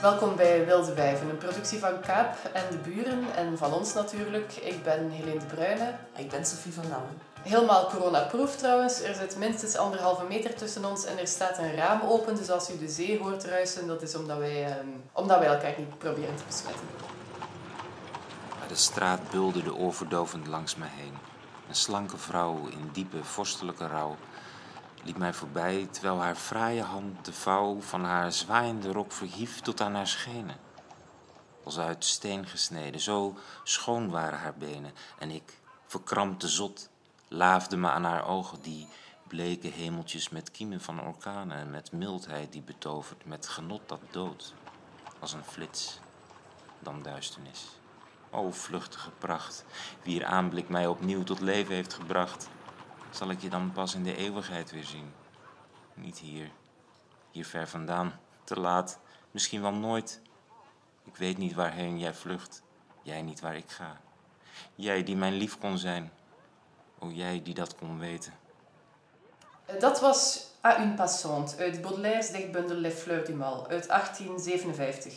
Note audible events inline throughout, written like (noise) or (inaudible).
Welkom bij Wilde Wijven, een productie van Kaap en de buren en van ons natuurlijk. Ik ben Helene de Bruyne. Ik ben Sophie van Damme. Helemaal coronaproof trouwens. Er zit minstens anderhalve meter tussen ons en er staat een raam open. Dus als u de zee hoort ruisen, dat is omdat wij, eh, omdat wij elkaar niet proberen te besmetten. De straat bulderde oorverdovend langs me heen. Een slanke vrouw in diepe vorstelijke rouw liep mij voorbij terwijl haar fraaie hand de vouw van haar zwaaiende rok verhief tot aan haar schenen. Als uit steen gesneden, zo schoon waren haar benen en ik, verkrampte zot, laafde me aan haar ogen, die bleke hemeltjes met kiemen van orkanen en met mildheid die betovert, met genot dat dood, als een flits, dan duisternis. O vluchtige pracht, wier aanblik mij opnieuw tot leven heeft gebracht, zal ik je dan pas in de eeuwigheid weer zien? Niet hier, hier ver vandaan, te laat, misschien wel nooit. Ik weet niet waarheen jij vlucht, jij niet waar ik ga. Jij die mijn lief kon zijn, o jij die dat kon weten. Dat was A une passante uit Baudelaire's dichtbundel Les Fleurs du Mal uit 1857.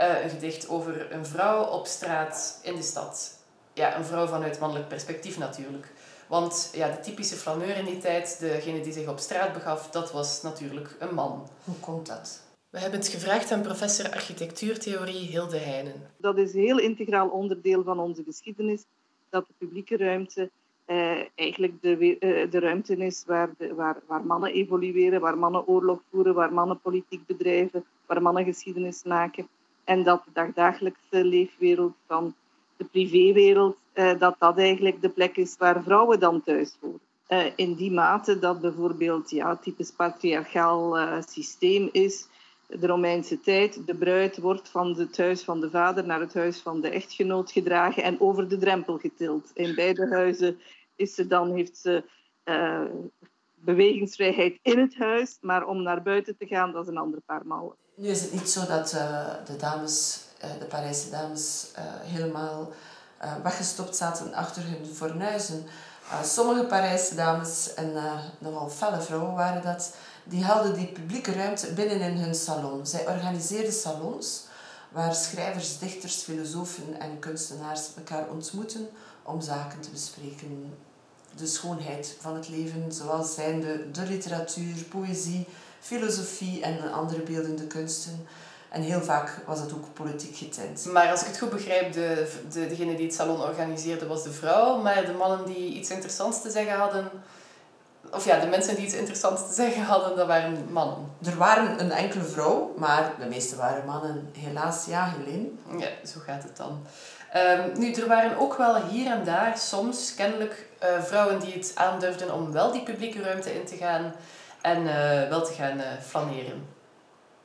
Uh, een gedicht over een vrouw op straat in de stad. Ja, een vrouw vanuit mannelijk perspectief natuurlijk. Want ja, de typische flaneur in die tijd, degene die zich op straat begaf, dat was natuurlijk een man. Hoe komt dat? We hebben het gevraagd aan professor architectuurtheorie Hilde Heijnen. Dat is een heel integraal onderdeel van onze geschiedenis, dat de publieke ruimte eh, eigenlijk de, eh, de ruimte is waar, de, waar, waar mannen evolueren, waar mannen oorlog voeren, waar mannen politiek bedrijven, waar mannen geschiedenis maken. En dat de dagdagelijkse leefwereld van de privéwereld, uh, dat dat eigenlijk de plek is waar vrouwen dan thuis horen. Uh, in die mate dat bijvoorbeeld ja, typisch patriarchaal uh, systeem is, de Romeinse tijd, de bruid wordt van het huis van de vader naar het huis van de echtgenoot gedragen en over de drempel getild. In beide huizen is ze dan, heeft ze bewegingsvrijheid in het huis, maar om naar buiten te gaan, dat is een ander paar mouwen. Nu is het niet zo dat de dames eh, de Parijse dames eh, helemaal eh, weggestopt zaten achter hun fornuizen. sommige Parijse dames, en nogal felle vrouwen waren dat, die hadden die publieke ruimte binnen in hun salon. Zij organiseerden salons waar schrijvers, dichters, filosofen en kunstenaars elkaar ontmoeten om zaken te bespreken. De schoonheid van het leven, zoals zijnde de literatuur, poëzie, filosofie en andere beeldende kunsten. En heel vaak was het ook politiek getint. Maar als ik het goed begrijp, de, de, degene die het salon organiseerde was de vrouw. Maar de mannen die iets interessants te zeggen hadden... Of ja, de mensen die iets interessants te zeggen hadden, dat waren mannen. Er waren een enkele vrouw, maar de meeste waren mannen. Helaas, ja, Helene. Ja, zo gaat het dan. Um, nu, er waren ook wel hier en daar soms kennelijk uh, vrouwen die het aandurfden om wel die publieke ruimte in te gaan en uh, wel te gaan uh, flaneren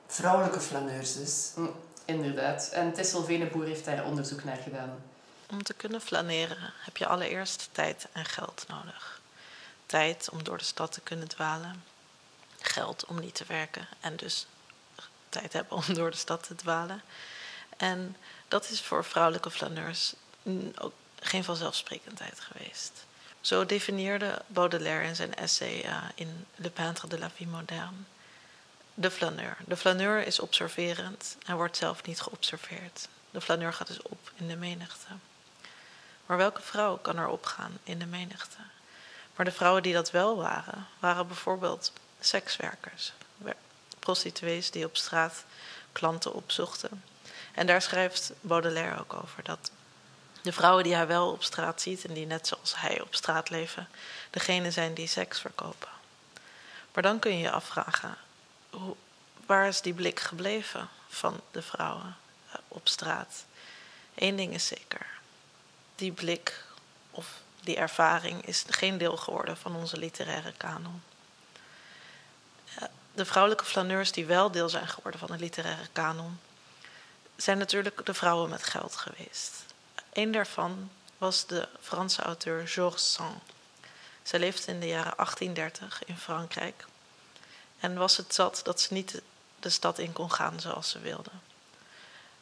vrouwelijke flaneurs dus. Mm, inderdaad. En Tessel Veneboer heeft daar onderzoek naar gedaan. Om te kunnen flaneren heb je allereerst tijd en geld nodig. Tijd om door de stad te kunnen dwalen. Geld om niet te werken en dus tijd hebben om door de stad te dwalen. En dat is voor vrouwelijke flaneurs ook geen vanzelfsprekendheid geweest. Zo definieerde Baudelaire in zijn essay uh, in Le Peintre de la Vie Moderne de flaneur. De flaneur is observerend en wordt zelf niet geobserveerd. De flaneur gaat dus op in de menigte. Maar welke vrouw kan er opgaan in de menigte? Maar de vrouwen die dat wel waren, waren bijvoorbeeld sekswerkers, prostituees die op straat klanten opzochten. En daar schrijft Baudelaire ook over dat de vrouwen die hij wel op straat ziet en die net zoals hij op straat leven, degene zijn die seks verkopen. Maar dan kun je je afvragen: waar is die blik gebleven van de vrouwen eh, op straat? Eén ding is zeker. Die blik of die ervaring is geen deel geworden van onze literaire kanon. De vrouwelijke flaneurs die wel deel zijn geworden van de literaire kanon, zijn natuurlijk de vrouwen met geld geweest. Een daarvan was de Franse auteur Georges Sand. Zij leefde in de jaren 1830 in Frankrijk en was het zat dat ze niet de stad in kon gaan zoals ze wilde.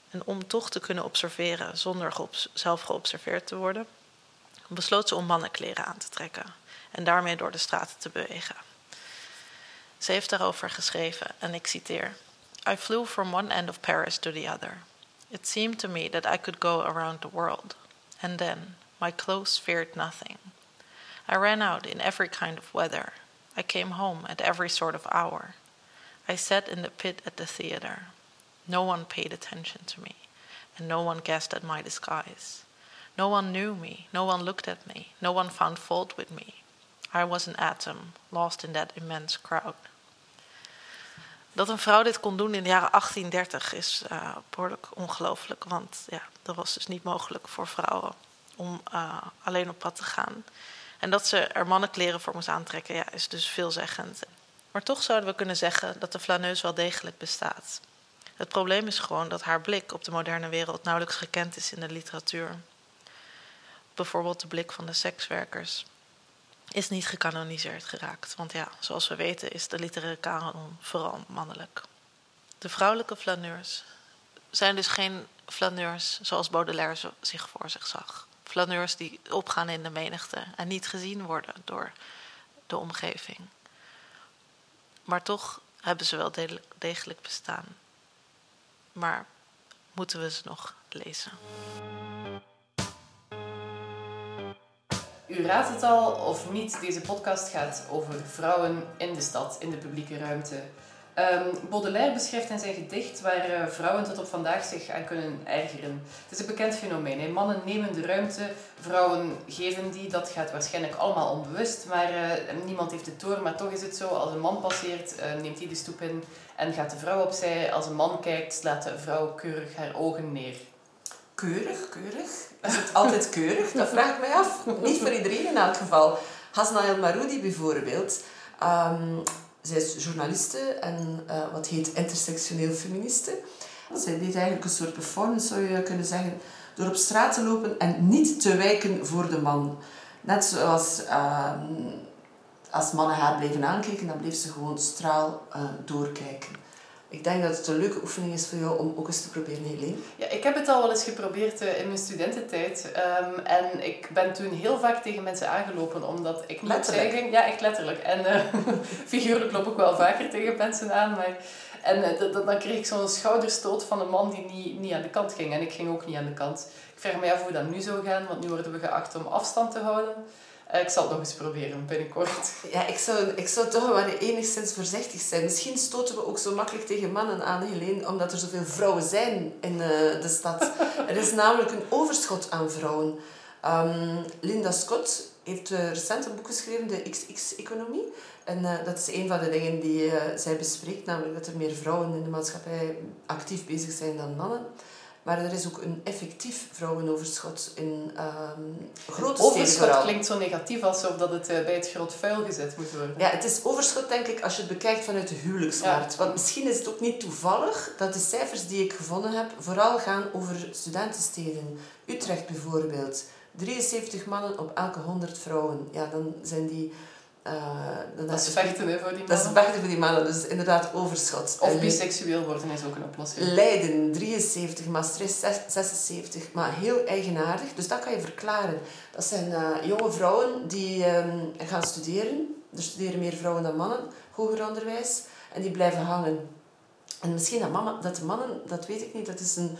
En om toch te kunnen observeren zonder zelf geobserveerd te worden, besloot ze om mannenkleren aan te trekken en daarmee door de straten te bewegen. Ze heeft daarover geschreven, en ik citeer: I flew from one end of Paris to the other. It seemed to me that I could go around the world. And then, my clothes feared nothing. I ran out in every kind of weather. I came home at every sort of hour. I sat in the pit at the theater. No one paid attention to me, and no one guessed at my disguise. No one knew me, no one looked at me, no one found fault with me. I was an atom, lost in that immense crowd. Dat een vrouw dit kon doen in de jaren 1830 is uh, behoorlijk ongelooflijk. Want ja, dat was dus niet mogelijk voor vrouwen om uh, alleen op pad te gaan. En dat ze er mannenkleren voor moest aantrekken, ja, is dus veelzeggend. Maar toch zouden we kunnen zeggen dat de flaneus wel degelijk bestaat. Het probleem is gewoon dat haar blik op de moderne wereld nauwelijks gekend is in de literatuur. Bijvoorbeeld de blik van de sekswerkers is niet gecanoniseerd geraakt. Want ja, zoals we weten is de literaire kanon vooral mannelijk. De vrouwelijke flaneurs zijn dus geen flaneurs zoals Baudelaire zich voor zich zag. Flaneurs die opgaan in de menigte en niet gezien worden door de omgeving. Maar toch hebben ze wel degelijk bestaan. Maar moeten we ze nog lezen? U raadt het al of niet, deze podcast gaat over vrouwen in de stad, in de publieke ruimte. Um, Baudelaire beschrijft in zijn gedicht waar uh, vrouwen tot op vandaag zich aan kunnen ergeren. Het is een bekend fenomeen. Mannen nemen de ruimte, vrouwen geven die. Dat gaat waarschijnlijk allemaal onbewust, maar uh, niemand heeft het door. Maar toch is het zo, als een man passeert, uh, neemt hij de stoep in en gaat de vrouw opzij. Als een man kijkt, slaat de vrouw keurig haar ogen neer. Keurig, keurig? Is het altijd (laughs) keurig? Dat vraag ik mij af. Niet voor iedereen in elk geval. Hasna El Maroudi bijvoorbeeld... Um, zij is journaliste en uh, wat heet intersectioneel feministe. Zij deed eigenlijk een soort performance, zou je kunnen zeggen, door op straat te lopen en niet te wijken voor de man. Net zoals uh, als mannen haar bleven aankijken, dan bleef ze gewoon straal uh, doorkijken. Ik denk dat het een leuke oefening is voor jou om ook eens te proberen, Helene. Ja, ik heb het al wel eens geprobeerd uh, in mijn studententijd. Um, en ik ben toen heel vaak tegen mensen aangelopen, omdat ik niet letterlijk? Ja, echt letterlijk. En uh, (laughs) figuurlijk loop ik wel vaker tegen mensen aan. Maar, en uh, dan kreeg ik zo'n schouderstoot van een man die niet, niet aan de kant ging. En ik ging ook niet aan de kant. Ik vraag me af hoe dat nu zou gaan, want nu worden we geacht om afstand te houden. Uh, ik zal het nog eens proberen binnenkort. Ja, ik zou, ik zou toch wel enigszins voorzichtig zijn. Misschien stoten we ook zo makkelijk tegen mannen aan, Helene, omdat er zoveel vrouwen zijn in uh, de stad. (laughs) er is namelijk een overschot aan vrouwen. Um, Linda Scott heeft uh, recent een boek geschreven, de XX-economie. En uh, dat is een van de dingen die uh, zij bespreekt, namelijk dat er meer vrouwen in de maatschappij actief bezig zijn dan mannen. Maar er is ook een effectief vrouwenoverschot in um, grote overschot klinkt zo negatief alsof dat het uh, bij het groot vuil gezet moet worden. Ja, het is overschot denk ik als je het bekijkt vanuit de huwelijksmarkt. Ja. Want misschien is het ook niet toevallig dat de cijfers die ik gevonden heb vooral gaan over studentensteden. Utrecht bijvoorbeeld. 73 mannen op elke 100 vrouwen. Ja, dan zijn die... Uh, dat is vechten hè, voor die mannen. Dat is vechten voor die mannen, dus inderdaad overschot. Of biseksueel worden is ook een oplossing. Leiden 73, Maastricht 76, maar heel eigenaardig. Dus dat kan je verklaren. Dat zijn uh, jonge vrouwen die um, gaan studeren. Er studeren meer vrouwen dan mannen, hoger onderwijs. En die blijven hangen. En misschien dat, mama, dat de mannen, dat weet ik niet, dat is een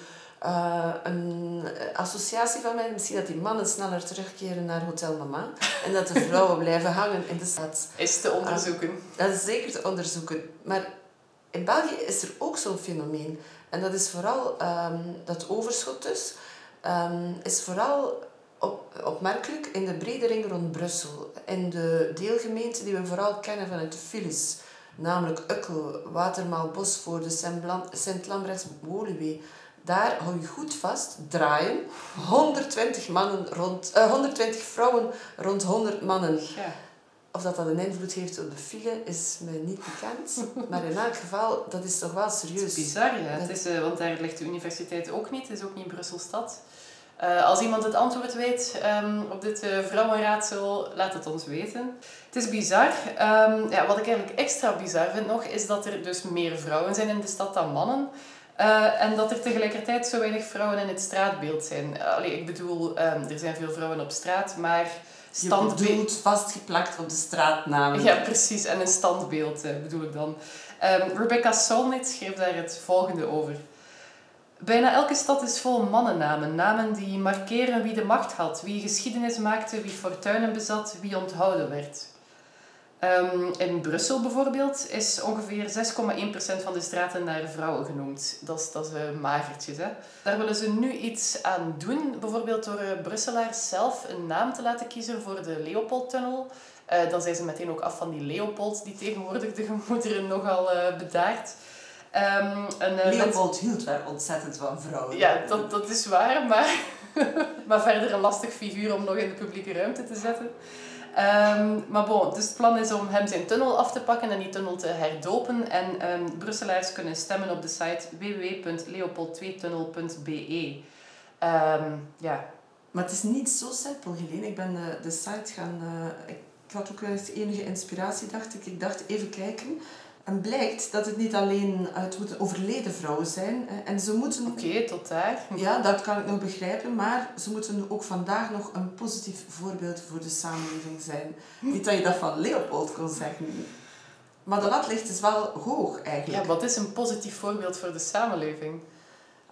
uh, een associatie van mij. Misschien dat die mannen sneller terugkeren naar Hotel Mama. En dat de (laughs) vrouwen blijven hangen in de stad. Is te onderzoeken. Uh, dat is zeker te onderzoeken. Maar in België is er ook zo'n fenomeen. En dat is vooral um, dat overschot dus. Um, is vooral op, opmerkelijk in de brede ring rond Brussel. In de deelgemeenten die we vooral kennen vanuit de files. Namelijk Ukkel, Watermaal, Bosvoorde, Sint-Lambrechts, Woluwe daar hou je goed vast, draaien. 120, mannen rond, uh, 120 vrouwen rond 100 mannen. Ja. Of dat dat een invloed heeft op de file, is mij niet bekend. (laughs) maar in elk geval, dat is toch wel serieus. Het is bizar, ja. Het is, uh, want daar ligt de universiteit ook niet. Het is ook niet Brussel-stad. Uh, als iemand het antwoord weet um, op dit uh, vrouwenraadsel, laat het ons weten. Het is bizar. Um, ja, wat ik eigenlijk extra bizar vind nog, is dat er dus meer vrouwen zijn in de stad dan mannen. Uh, en dat er tegelijkertijd zo weinig vrouwen in het straatbeeld zijn. Allee, ik bedoel, um, er zijn veel vrouwen op straat, maar standbeeld. vastgeplakt op de straatnaam. Ja, precies. En een standbeeld eh, bedoel ik dan. Um, Rebecca Solnit schreef daar het volgende over. Bijna elke stad is vol mannennamen. Namen die markeren wie de macht had, wie geschiedenis maakte, wie fortuinen bezat, wie onthouden werd. Um, in Brussel bijvoorbeeld is ongeveer 6,1% van de straten naar vrouwen genoemd. Dat is, dat is uh, magertjes. Hè? Daar willen ze nu iets aan doen. Bijvoorbeeld door uh, Brusselaars zelf een naam te laten kiezen voor de Leopoldtunnel. Uh, dan zijn ze meteen ook af van die Leopold, die tegenwoordig de gemoederen nogal bedaart. Um, en, Leopold hield daar ontzettend van vrouwen. Ja, dat, dat is waar, maar, (laughs) maar verder een lastig figuur om nog in de publieke ruimte te zetten. Um, maar bon, dus het plan is om hem zijn tunnel af te pakken en die tunnel te herdopen. En um, Brusselaars kunnen stemmen op de site www.leopold2tunnel.be. Um, ehm, ja. Maar het is niet zo simpel, Helene. Ik ben uh, de site gaan... Uh, ik had ook eens enige inspiratie, dacht ik. Ik dacht, even kijken. En blijkt dat het niet alleen het moeten overleden vrouwen zijn. En ze moeten... Oké, tot daar. Ja, dat kan ik nog begrijpen. Maar ze moeten ook vandaag nog een positief voorbeeld voor de samenleving zijn. Niet dat je dat van Leopold kon zeggen. Maar de lat ligt dus wel hoog eigenlijk. Ja, wat is een positief voorbeeld voor de samenleving?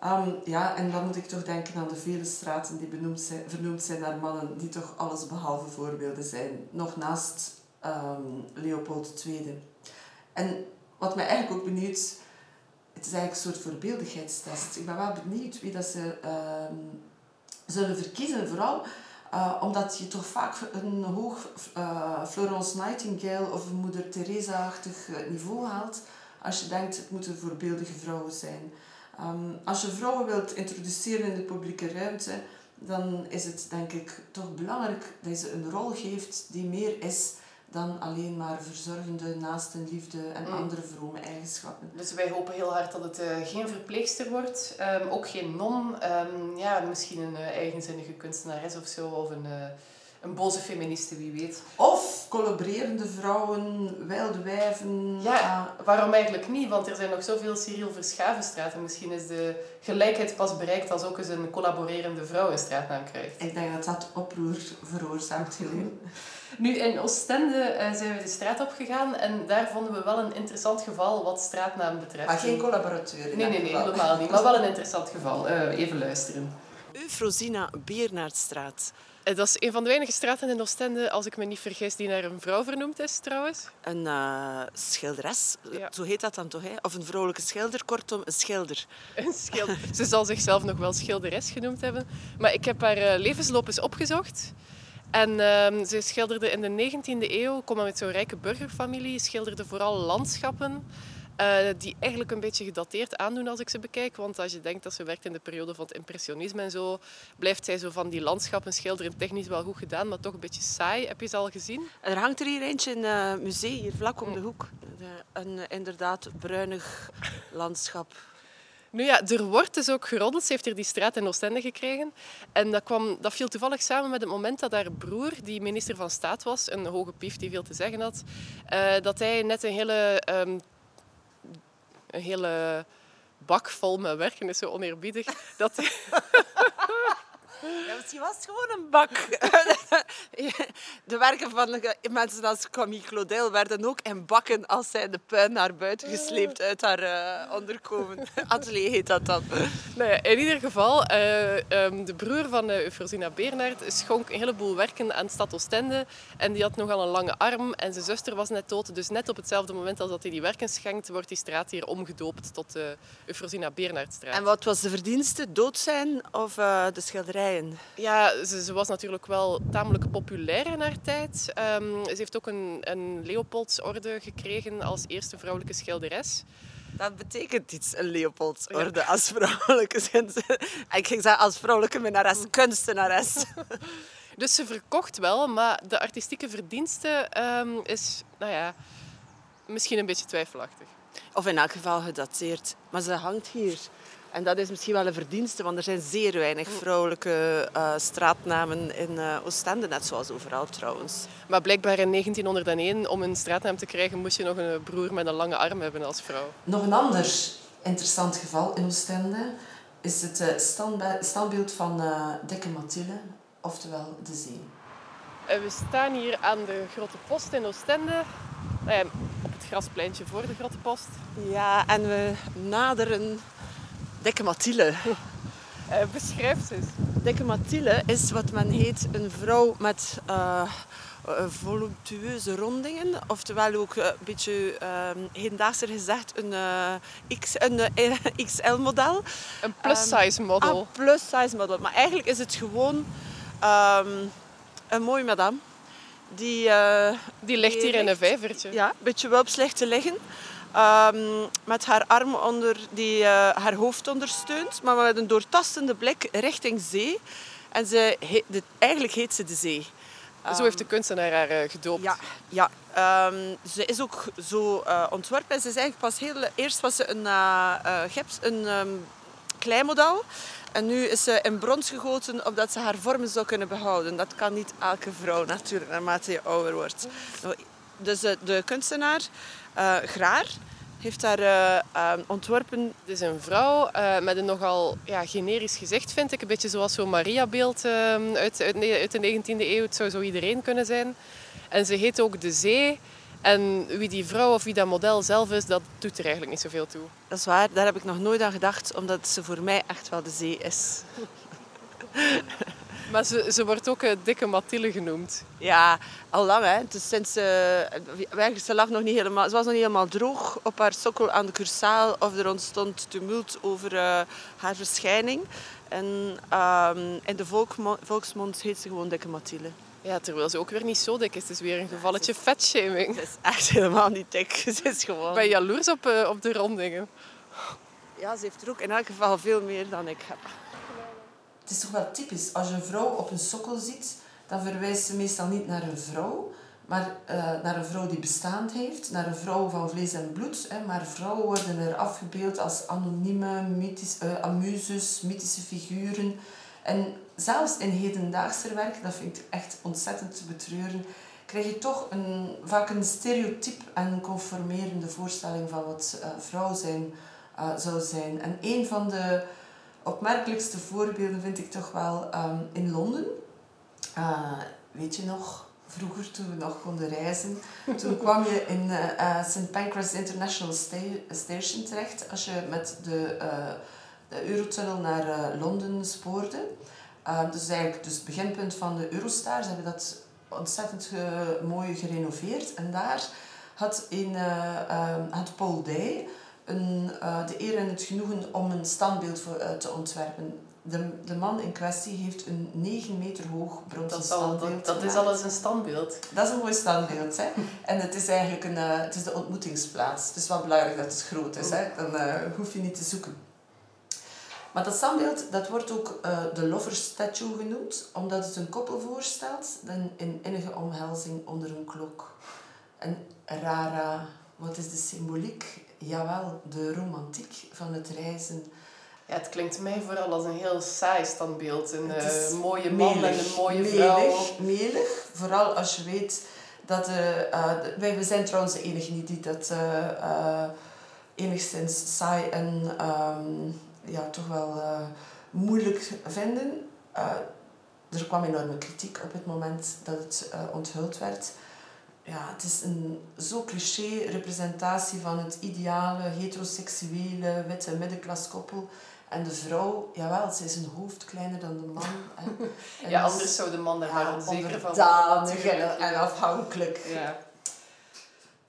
Um, ja, en dan moet ik toch denken aan de vele straten die benoemd zijn, vernoemd zijn naar mannen die toch alles behalve voorbeelden zijn. Nog naast um, Leopold II. En wat mij eigenlijk ook benieuwt, het is eigenlijk een soort voorbeeldigheidstest. Ik ben wel benieuwd wie dat ze uh, zullen verkiezen, vooral uh, omdat je toch vaak een hoog uh, Florence Nightingale of Moeder Teresa-achtig eh, niveau haalt als je denkt het moeten voorbeeldige vrouwen zijn. Um, als je vrouwen wilt introduceren in de publieke ruimte, dan is het denk ik toch belangrijk dat je ze een rol geeft die meer is dan alleen maar verzorgende, naastenliefde en mm. andere vrome eigenschappen. Dus wij hopen heel hard dat het uh, geen verpleegster wordt, um, ook geen non, um, ja, misschien een uh, eigenzinnige kunstenares of zo, of een, uh, een boze feministe, wie weet. Of collaborerende vrouwen, wilde wijven. Ja, waarom eigenlijk niet? Want er zijn nog zoveel Cyril Verschavenstraten. Misschien is de gelijkheid pas bereikt als ook eens een collaborerende vrouw een straatnaam krijgt. Ik denk dat dat oproer veroorzaakt, Helene. (laughs) Nu, in Oostende uh, zijn we de straat opgegaan en daar vonden we wel een interessant geval wat straatnaam betreft. Maar geen collaborateur Nee, nee, nee, helemaal niet. Maar wel een interessant geval. Uh, even luisteren. Eufrosina Biernaardstraat. Eh, dat is een van de weinige straten in Oostende, als ik me niet vergis, die naar een vrouw vernoemd is trouwens. Een uh, schilderes, zo heet dat dan toch? Hè? Of een vrouwelijke schilder, kortom een schilder. Een schilder. Ze zal zichzelf nog wel schilderes genoemd hebben. Maar ik heb haar uh, levensloop eens opgezocht. En uh, ze schilderde in de 19e eeuw, kwam met zo'n rijke burgerfamilie, schilderde vooral landschappen. Uh, die eigenlijk een beetje gedateerd aandoen als ik ze bekijk. Want als je denkt dat ze werkt in de periode van het impressionisme en zo, blijft zij zo van die landschappen schilderen technisch wel goed gedaan, maar toch een beetje saai. Heb je ze al gezien? Er hangt er hier eentje in het uh, museum, hier vlak om de hoek. een inderdaad bruinig landschap. Nu ja, er wordt dus ook geroddeld. Ze heeft hier die straat in Oostende gekregen. En dat, kwam, dat viel toevallig samen met het moment dat haar broer, die minister van Staat was, een hoge pief die veel te zeggen had, uh, dat hij net een hele, um, een hele bak vol met werken is zo oneerbiedig. dat (laughs) Ja, misschien was het gewoon een bak. (laughs) De werken van mensen als Camille Claudel werden ook in bakken als zij de puin naar buiten gesleept uit haar uh, onderkomen. (laughs) Atelier heet dat dan. Nou ja, in ieder geval, uh, um, de broer van uh, Eufrosina Bernhard schonk een heleboel werken aan stad Oostende. En die had nogal een lange arm en zijn zuster was net dood. Dus net op hetzelfde moment als dat hij die werken schenkt, wordt die straat hier omgedoopt tot de Eufrosina Bernhardstraat. En wat was de verdienste? Dood zijn of de schilderij? Ja, ze, ze, was natuurlijk wel tamelijk populair in haar tijd. Um, ze heeft ook een, een Leopoldsorde gekregen als eerste vrouwelijke schilderes. Dat betekent iets, een Leopoldsorde ja. als vrouwelijke (laughs) Ik ging zeggen als vrouwelijke minnares, kunstenares. (laughs) Dus ze verkocht wel, maar de artistieke verdienste um, is, nou ja, misschien een beetje twijfelachtig. Of in elk geval gedateerd. Maar ze hangt hier. En dat is misschien wel een verdienste, want er zijn zeer weinig vrouwelijke uh, straatnamen in uh, Oostende, net zoals overal trouwens. Maar blijkbaar in 1901, om een straatnaam te krijgen, moest je nog een broer met een lange arm hebben als vrouw. Nog een ander interessant geval in Oostende is het uh, standbeeld van Dikke Mathilde, oftewel de zee. Eh, we staan hier aan de Grote Post in Oostende. Eh, op het graspleintje voor de Grote Post. Ja, en we naderen Dikke Mathilde. Eh, beschrijf ze eens. Dikke Mathilde is wat men heet een vrouw met eh, voluptueuze rondingen. Oftewel ook een beetje ehm hedendaagser gezegd een, X, een (laughs) XL-model. Een plus-size model. Ah, plus-size model. Maar eigenlijk is het gewoon ehm, een mooie madame. Die, Die ligt hier in een vijvertje. ja, een beetje wulps ligt te liggen. Ehm, met haar arm onder die eh, haar hoofd ondersteunt, maar met een doortastende blik richting zee. En ze, de- eigenlijk heet ze de zee. Zo heeft de kunstenaar haar eh, gedoopt. Ja, ja. Ehm, ze is ook zo eh, ontworpen. En ze is eigenlijk pas heel... Eerst was ze een, gips, een ehm, kleimodel. En nu is ze in brons gegoten, opdat ze haar vormen zou kunnen behouden. Dat kan niet elke vrouw natuurlijk, naarmate je ouder wordt. Dus de kunstenaar, Graar, heeft haar eh, ehm, ontworpen... Het is een vrouw eh, met een nogal ja, generisch gezicht, vind ik. Een beetje zoals zo'n Maria-beeld eh, uit, uit, uit de 19e eeuw. Het zou zo iedereen kunnen zijn. En ze heet ook De Zee. En wie die vrouw of wie dat model zelf is, dat doet er eigenlijk niet zoveel toe. Dat is waar, daar heb ik nog nooit aan gedacht, omdat ze voor mij echt wel de zee is. Maar ze, ze wordt ook eh, Dikke Mathilde genoemd. Ja, al lang hè. Dus sinds, eh, ze, lag nog niet helemaal, ze was nog niet helemaal droog op haar sokkel aan de cursaal. Of er ontstond tumult over eh, haar verschijning. En ehm, in de volkmo- volksmond heet ze gewoon Dikke Mathilde. Ja, terwijl ze ook weer niet zo dik is. Het is weer een gevalletje vetshaming. Ze is echt helemaal niet dik. (laughs) Ze is gewoon... Ik ben jaloers op, op de rondingen. Ja, ze heeft er ook in elk geval veel meer dan ik heb. Het is toch wel typisch. Als je een vrouw op een sokkel ziet, dan verwijst ze meestal niet naar een vrouw, maar eh, naar een vrouw die bestaan heeft, naar een vrouw van vlees en bloed. Hè. Maar vrouwen worden er afgebeeld als anonieme, mythisch, eh, mythische figuren. En zelfs in hedendaagse werk, dat vind ik echt ontzettend te betreuren, krijg je toch een, vaak een stereotyp en conformerende voorstelling van wat eh, vrouw zijn zou zijn. En een van de opmerkelijkste voorbeelden vind ik toch wel ehm, in Londen. Eh, weet je nog, vroeger toen we nog konden reizen, toen (laughs) kwam je in eh, eh, St. Pancras International Sta- Station terecht als je met de, de Eurotunnel naar Londen spoorde. Uh, dus eigenlijk dus het beginpunt van de Eurostar. Ze hebben dat ontzettend mooi gerenoveerd. En daar had, een, eh, eh, had Paul Day een, eh, de eer en het genoegen om een standbeeld voor, eh, te ontwerpen. De, de man in kwestie heeft een 9 meter hoog bronzen Dat, standbeeld dat, dat is al eens een standbeeld. Dat is een mooi standbeeld. Hè? (laughs) En het is eigenlijk een, eh, het is de ontmoetingsplaats. Het is wel belangrijk dat het groot is. Hè? Dan eh, hoef je niet te zoeken. Maar dat standbeeld dat wordt ook de Lover Statue genoemd, omdat het een koppel voorstelt dan in innige omhelzing onder een klok. En rara, wat is de symboliek? Jawel, de romantiek van het reizen. Ja, het klinkt mij vooral als een heel saai standbeeld. Een eh, mooie man en melig, een mooie vrouw. Melig. Vooral als je weet dat... eh, eh, de- wij we zijn trouwens de enigen niet die dat enigszins saai en ehm, ja, toch wel moeilijk vinden. Er kwam enorme kritiek op het moment dat het onthuld werd. Ja, het is een zo cliché representatie van het ideale, heteroseksuele, witte middenklaskoppel. En de vrouw, jawel, ze is een hoofd kleiner dan de man. (laughs) En Ja, dus- anders zou de man daar maar onzeker van natuurlijk. en, afhankelijk. Ja.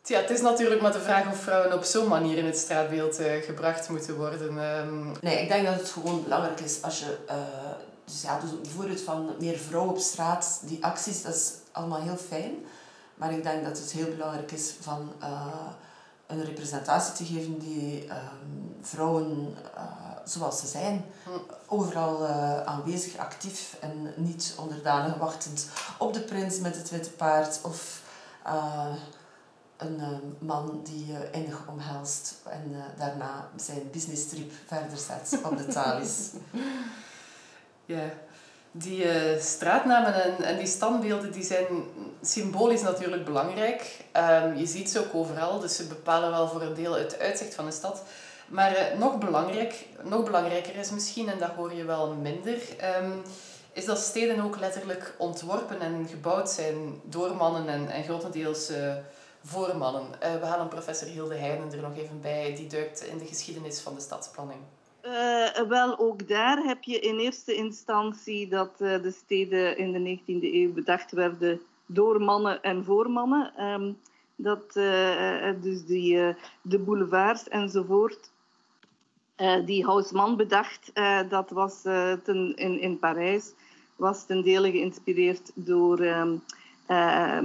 Tja, het is natuurlijk maar de vraag of vrouwen op zo'n manier in het straatbeeld eh, gebracht moeten worden. Ehm, Nee, ik denk dat het gewoon belangrijk is als je... eh, dus ja, dus bijvoorbeeld van meer vrouwen op straat, die acties, dat is allemaal heel fijn. Maar ik denk dat het heel belangrijk is van eh, een representatie te geven die ehm, vrouwen eh, zoals ze zijn, Hm. overal eh, aanwezig, actief en niet onderdanig wachtend op de prins met het witte paard of een man die je innig omhelst en daarna zijn business trip verder zet op de (laughs) Thalys. Ja, die eh, straatnamen en, en die standbeelden die zijn symbolisch natuurlijk belangrijk. Ehm, je ziet ze ook overal, dus ze bepalen wel voor een deel het uitzicht van de stad. Maar eh, nog, belangrijk, nog belangrijker is misschien, en dat hoor je wel minder, ehm, is dat steden ook letterlijk ontworpen en gebouwd zijn door mannen en, en grotendeels uh, voor mannen. We halen professor Hilde Heijnen er nog even bij, die duikt in de geschiedenis van de stadsplanning. Uh, wel, ook daar heb je in eerste instantie dat de steden in de 19e eeuw bedacht werden door mannen en voor mannen. Um, dat, dus die, de boulevards enzovoort die Haussmann bedacht, dat was ten, in, in Parijs, was ten dele geïnspireerd door um,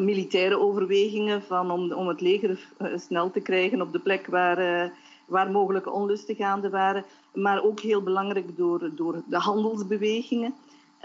militaire overwegingen van om, om het leger snel te krijgen op de plek waar, waar mogelijke onlusten gaande waren, maar ook heel belangrijk door, door de handelsbewegingen.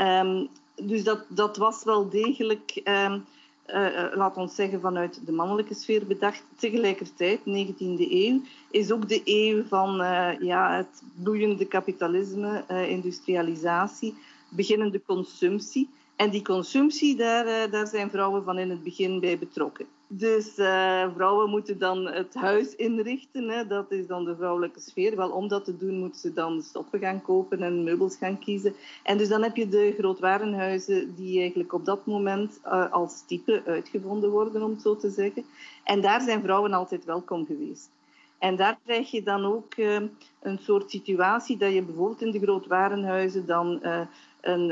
Um, dus dat, dat was wel degelijk um, uh, laat ons zeggen, vanuit de mannelijke sfeer bedacht. Tegelijkertijd, 19e eeuw, is ook de eeuw van uh, ja, het bloeiende kapitalisme, uh, industrialisatie, beginnende consumptie. En die consumptie, daar, daar zijn vrouwen van in het begin bij betrokken. Dus uh, vrouwen moeten dan het huis inrichten. Hè. Dat is dan de vrouwelijke sfeer. Wel, om dat te doen moeten ze dan stoffen gaan kopen en meubels gaan kiezen. En dus dan heb je de grootwarenhuizen die eigenlijk op dat moment uh, als type uitgevonden worden, om het zo te zeggen. En daar zijn vrouwen altijd welkom geweest. En daar krijg je dan ook uh, een soort situatie dat je bijvoorbeeld in de grootwarenhuizen dan een,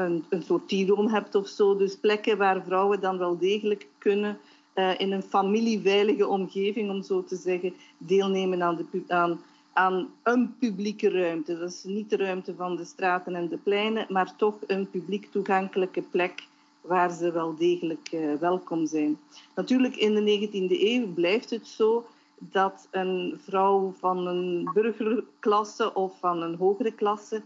een, een soort tiroom hebt of zo. Dus plekken waar vrouwen dan wel degelijk kunnen uh, in een familieveilige omgeving, om zo te zeggen, deelnemen aan, de, aan, aan een publieke ruimte. Dat is niet de ruimte van de straten en de pleinen, maar toch een publiek toegankelijke plek waar ze wel degelijk uh, welkom zijn. Natuurlijk, in de 19e eeuw blijft het zo dat een vrouw van een burgerklasse of van een hogere klasse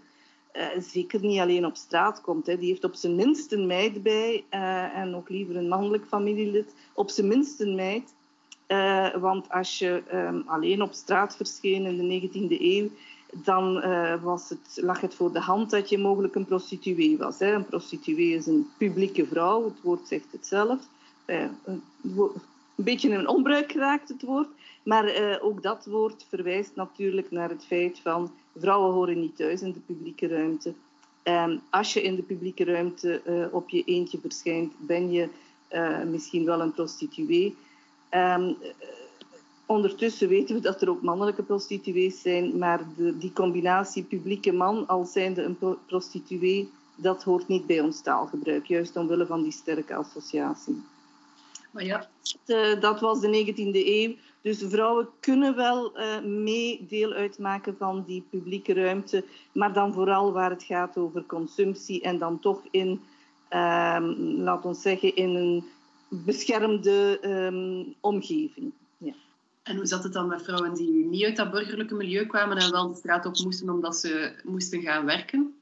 uh, zeker niet alleen op straat komt. Hè. Die heeft op zijn minst een meid bij uh, en ook liever een mannelijk familielid. Op zijn minst een meid. Uh, want als je um, alleen op straat verscheen in de 19e eeuw, dan was het, lag het voor de hand dat je mogelijk een prostituee was. Hè. Een prostituee is een publieke vrouw, het woord zegt het zelf. een beetje in onbruik geraakt, het woord. Maar uh, ook dat woord verwijst natuurlijk naar het feit van vrouwen horen niet thuis in de publieke ruimte. Um, als je in de publieke ruimte uh, op je eentje verschijnt, ben je uh, misschien wel een prostituee. Um, ondertussen weten we dat er ook mannelijke prostituees zijn, maar de, die combinatie publieke man als zijnde een pro prostituee, dat hoort niet bij ons taalgebruik, juist omwille van die sterke associatie. Maar ja, dat was de 19e eeuw. Dus vrouwen kunnen wel uh, mee deel uitmaken van die publieke ruimte, maar dan vooral waar het gaat over consumptie en dan toch in, um, laat ons zeggen, in een beschermde um, omgeving. Ja. En hoe zat het dan met vrouwen die niet uit dat burgerlijke milieu kwamen en wel de straat op moesten omdat ze moesten gaan werken?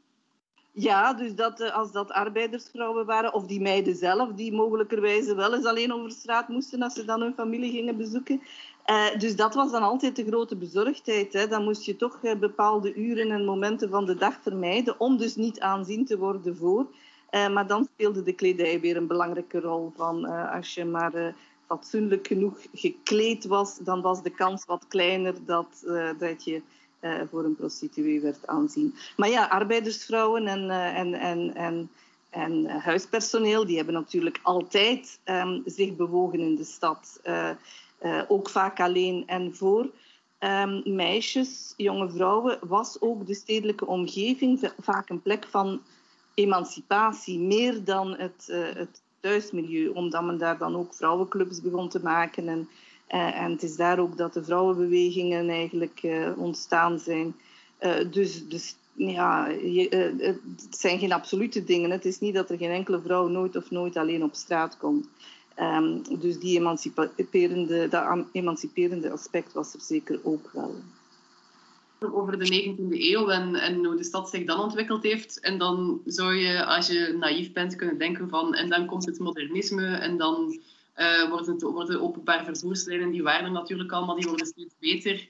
Ja, dus dat, eh, als dat arbeidersvrouwen waren, of die meiden zelf, die mogelijkerwijze wel eens alleen over straat moesten als ze dan hun familie gingen bezoeken. Uh, dus dat was dan altijd de grote bezorgdheid. Hè. Dan moest je toch uh, bepaalde uren en momenten van de dag vermijden, om dus niet aanzien te worden voor. Uh, maar dan speelde de kledij weer een belangrijke rol. Van, als je maar fatsoenlijk genoeg gekleed was, dan was de kans wat kleiner dat, dat je voor een prostituee werd aanzien. Maar ja, arbeidersvrouwen en, en, en, en, en huispersoneel, die hebben natuurlijk altijd um, zich bewogen in de stad. Uh, ook vaak alleen en voor um, meisjes, jonge vrouwen, was ook de stedelijke omgeving vaak een plek van emancipatie, meer dan het, uh, het thuismilieu, omdat men daar dan ook vrouwenclubs begon te maken. En, uh, en het is daar ook dat de vrouwenbewegingen eigenlijk ontstaan zijn. dus, dus ja, het zijn geen absolute dingen. Het is niet dat er geen enkele vrouw nooit of nooit alleen op straat komt. Um, dus die emanciperende, dat emanciperende aspect was er zeker ook wel. Over de 19e eeuw en, hoe de stad zich dan ontwikkeld heeft. En dan zou je, als je naïef bent, kunnen denken van... En dan komt het modernisme en dan uh, worden, worden openbaar vervoerslijnen... Die waren natuurlijk allemaal, die worden steeds beter.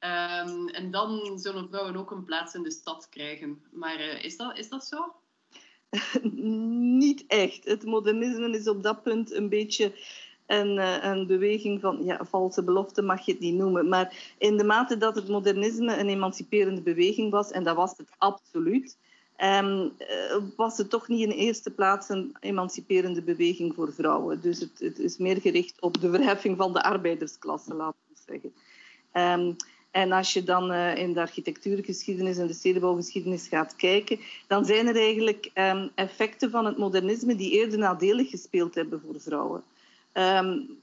Um, en dan zullen vrouwen ook een plaats in de stad krijgen. Maar uh, is, dat, is dat zo? (laughs) niet echt. Het modernisme is op dat punt een beetje een, eh, een beweging van ja, valse belofte, mag je het niet noemen. Maar in de mate dat het modernisme een emanciperende beweging was, en dat was het absoluut, ehm, was het toch niet in eerste plaats een emanciperende beweging voor vrouwen. Dus het, het is meer gericht op de verheffing van de arbeidersklasse, laten we zeggen. Ehm, en als je dan uh, in de architectuurgeschiedenis en de stedenbouwgeschiedenis gaat kijken, dan zijn er eigenlijk um, effecten van het modernisme die eerder nadelig gespeeld hebben voor vrouwen. Um,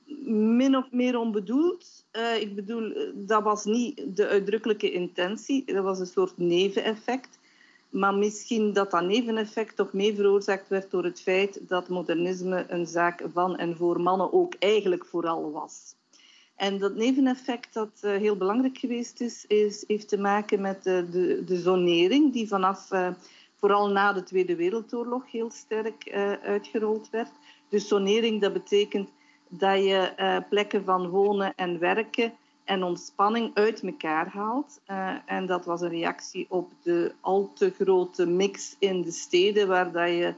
min of meer onbedoeld. Uh, ik bedoel, dat was niet de uitdrukkelijke intentie. Dat was een soort neveneffect. Maar misschien dat dat neveneffect toch mee veroorzaakt werd door het feit dat modernisme een zaak van en voor mannen ook eigenlijk vooral was. En dat neveneffect dat uh, heel belangrijk geweest is, heeft te maken met uh, de, de zonering, die vanaf uh, vooral na de Tweede Wereldoorlog heel sterk uitgerold werd. Dus zonering, dat betekent dat je plekken van wonen en werken en ontspanning uit elkaar haalt. en dat was een reactie op de al te grote mix in de steden, waar dat je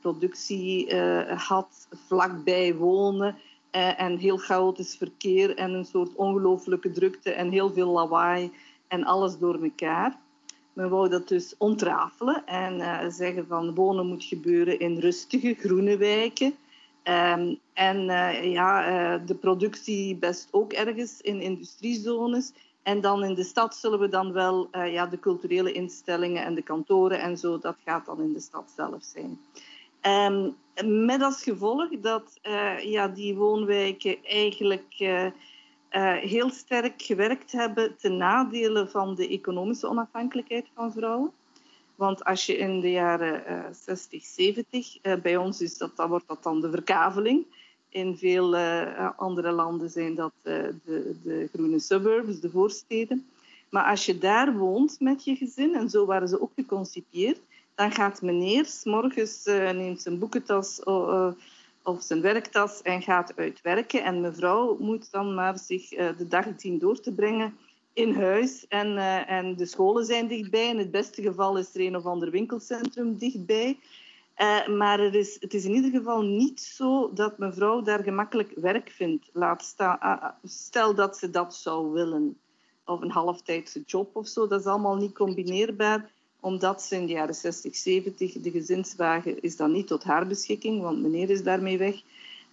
productie had, vlakbij wonen eh, en heel chaotisch verkeer en een soort ongelooflijke drukte en heel veel lawaai en alles door elkaar. Men wou dat dus ontrafelen en uh, zeggen van wonen moet gebeuren in rustige, groene wijken. Um, en uh, ja, de productie best ook ergens in industriezones. En dan in de stad zullen we dan wel ja, de culturele instellingen en de kantoren en zo, dat gaat dan in de stad zelf zijn. Um, met als gevolg dat uh, ja, die woonwijken eigenlijk uh, uh, heel sterk gewerkt hebben ten nadele van de economische onafhankelijkheid van vrouwen. Want als je in de jaren 60, 70, bij ons is dat, wordt dat dan de verkaveling. In veel andere landen zijn dat de, de groene suburbs, de voorsteden. Maar als je daar woont met je gezin, en zo waren ze ook geconcipieerd, dan gaat meneer morgens uh, neemt zijn boekentas uh, of zijn werktas en gaat uitwerken. En mevrouw moet dan maar zich uh, de dag zien door te brengen in huis. En, en de scholen zijn dichtbij. In het beste geval is er een of ander winkelcentrum dichtbij. maar er is, het is in ieder geval niet zo dat mevrouw daar gemakkelijk werk vindt. Laat staan, stel dat ze dat zou willen. Of een halftijdse job of zo. Dat is allemaal niet combineerbaar omdat ze in de jaren 60, 70, de gezinswagen is dan niet tot haar beschikking, want meneer is daarmee weg.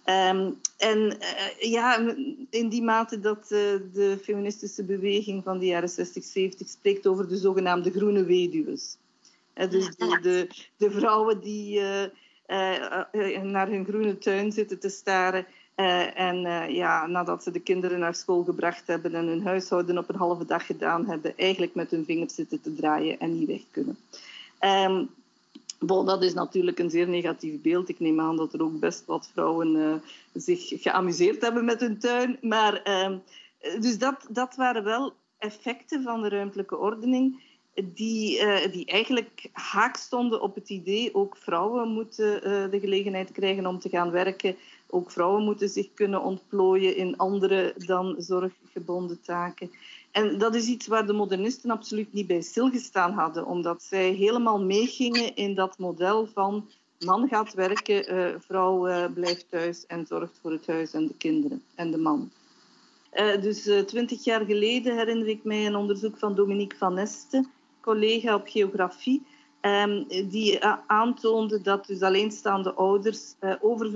Um, en uh, ja, in die mate dat uh, de feministische beweging van de jaren 60, 70 spreekt over de zogenaamde groene weduws. Uh, dus de, de, de, vrouwen die naar hun groene tuin zitten te staren uh, en uh, ja, nadat ze de kinderen naar school gebracht hebben en hun huishouden op een halve dag gedaan hebben, eigenlijk met hun vingers zitten te draaien en niet weg kunnen. Bon, dat is natuurlijk een zeer negatief beeld. Ik neem aan dat er ook best wat vrouwen uh, zich geamuseerd hebben met hun tuin. Maar, ehm, dus dat, dat waren wel effecten van de ruimtelijke ordening die, die eigenlijk haak stonden op het idee ook vrouwen moeten de gelegenheid krijgen om te gaan werken ook vrouwen moeten zich kunnen ontplooien in andere dan zorggebonden taken. En dat is iets waar de modernisten absoluut niet bij stilgestaan hadden, omdat zij helemaal meegingen in dat model van man gaat werken, uh, vrouw uh, blijft thuis en zorgt voor het huis en de kinderen en de man. Uh, dus twintig jaar geleden herinner ik mij een onderzoek van Dominique van Nesten, collega op geografie, Um, die uh, aantoonde dat dus alleenstaande ouders, uh,